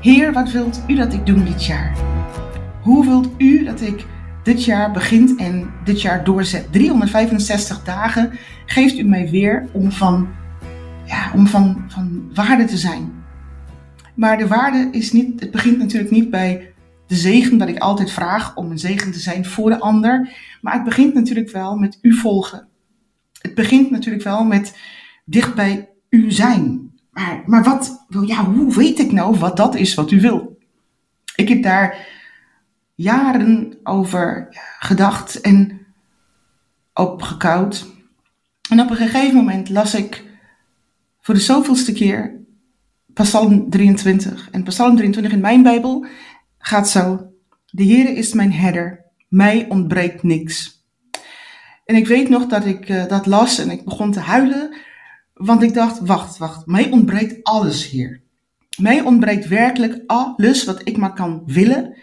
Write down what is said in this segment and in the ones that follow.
Heer, wat wilt u dat ik doe dit jaar? Hoe wilt u dat ik dit jaar begint en dit jaar doorzet? 365 dagen geeft u mij weer om van, ja, om van, van waarde te zijn. Maar de waarde is niet, het begint natuurlijk niet bij de zegen dat ik altijd vraag om een zegen te zijn voor de ander. Maar het begint natuurlijk wel met u volgen. Het begint natuurlijk wel met dicht bij u zijn. Maar, maar wat, hoe weet ik nou wat dat is wat u wil? Ik heb daar jaren over gedacht en opgekoud. En op een gegeven moment las ik voor de zoveelste keer Psalm 23. En Psalm 23 in mijn Bijbel gaat zo. De Heere is mijn herder, mij ontbreekt niks. En ik weet nog dat ik uh, dat las en ik begon te huilen, want ik dacht, wacht, wacht, mij ontbreekt alles hier. Mij ontbreekt werkelijk alles wat ik maar kan willen.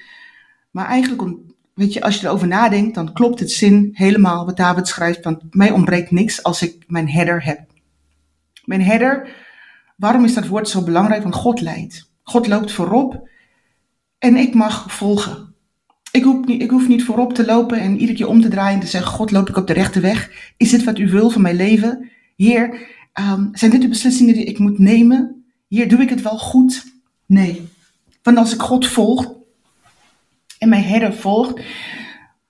Maar eigenlijk, weet je, als je erover nadenkt, dan klopt het zin helemaal wat David schrijft, want mij ontbreekt niks als ik mijn herder heb. Mijn herder, waarom is dat woord zo belangrijk? Want God leidt. God loopt voorop en ik mag volgen. Ik hoef, niet, ik hoef niet voorop te lopen en iedere keer om te draaien en te zeggen: God, loop ik op de rechte weg? Is dit wat u wil van mijn leven? Heer, um, zijn dit de beslissingen die ik moet nemen? Heer, doe ik het wel goed? Nee. Want als ik God volg en mijn herder volg,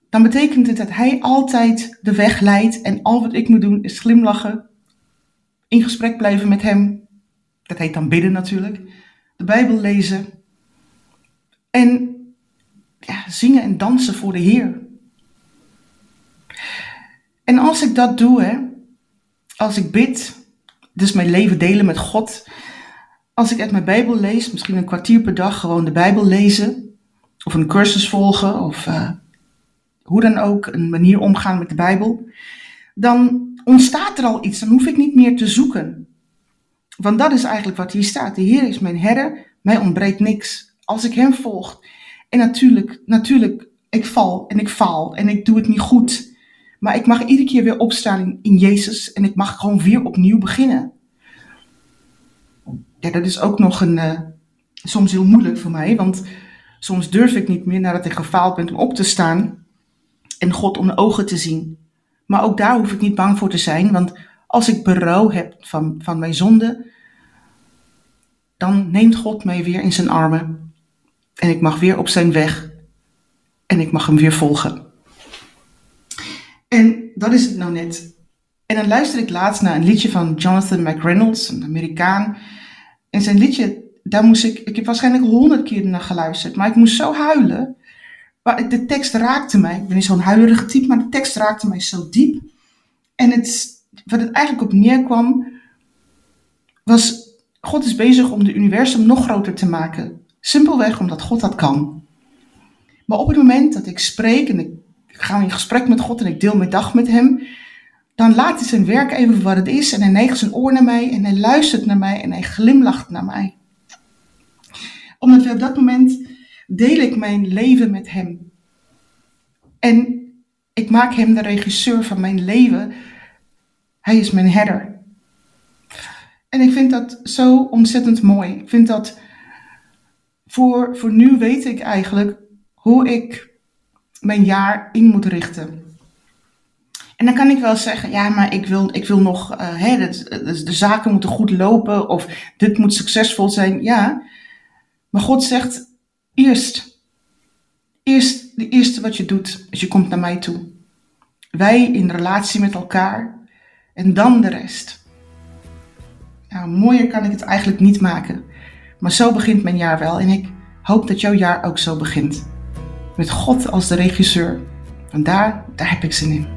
dan betekent het dat Hij altijd de weg leidt en al wat ik moet doen is glimlachen, in gesprek blijven met Hem. Dat heet dan bidden natuurlijk. De Bijbel lezen en ja, zingen en dansen voor de Heer. En als ik dat doe, hè, als ik bid, dus mijn leven delen met God, als ik uit mijn Bijbel lees, misschien een kwartier per dag gewoon de Bijbel lezen, of een cursus volgen, of uh, hoe dan ook, een manier omgaan met de Bijbel, dan ontstaat er al iets. Dan hoef ik niet meer te zoeken. Want dat is eigenlijk wat hier staat. De Heer is mijn herder, mij ontbreekt niks als ik hem volg. En natuurlijk, natuurlijk, ik val en ik faal en ik doe het niet goed. Maar ik mag iedere keer weer opstaan in, Jezus en ik mag gewoon weer opnieuw beginnen. Ja, dat is ook nog een, uh, soms heel moeilijk voor mij, want soms durf ik niet meer nadat ik gefaald ben om op te staan en God om de ogen te zien. Maar ook daar hoef ik niet bang voor te zijn, want als ik berouw heb van, van mijn zonde, dan neemt God mij weer in zijn armen. En ik mag weer op zijn weg. En ik mag hem weer volgen. En dat is het nou net. En dan luister ik laatst naar een liedje van Jonathan McReynolds, een Amerikaan. En zijn liedje, daar moest ik, ik heb waarschijnlijk honderd keer naar geluisterd, maar ik moest zo huilen. Maar de tekst raakte mij. Ik ben niet zo'n huilerige type, maar de tekst raakte mij zo diep. En het, wat het eigenlijk op neerkwam, was: God is bezig om de universum nog groter te maken. Simpelweg omdat God dat kan. Maar op het moment dat ik spreek en ik ga in gesprek met God en ik deel mijn dag met Hem, dan laat hij zijn werk even wat het is en hij neigt zijn oor naar mij en hij luistert naar mij en hij glimlacht naar mij. Omdat op dat moment deel ik mijn leven met Hem. En ik maak Hem de regisseur van mijn leven. Hij is mijn herder. En ik vind dat zo ontzettend mooi. Ik vind dat voor, voor nu weet ik eigenlijk hoe ik mijn jaar in moet richten. En dan kan ik wel zeggen, ja, maar ik wil, ik wil nog, uh, hè, de, zaken moeten goed lopen of dit moet succesvol zijn. Ja, maar God zegt eerst, eerst de eerste wat je doet, is je komt naar mij toe. Wij in relatie met elkaar en dan de rest. Nou, mooier kan ik het eigenlijk niet maken. Maar zo begint mijn jaar wel en ik hoop dat jouw jaar ook zo begint. Met God als de regisseur. En daar, daar heb ik zin in.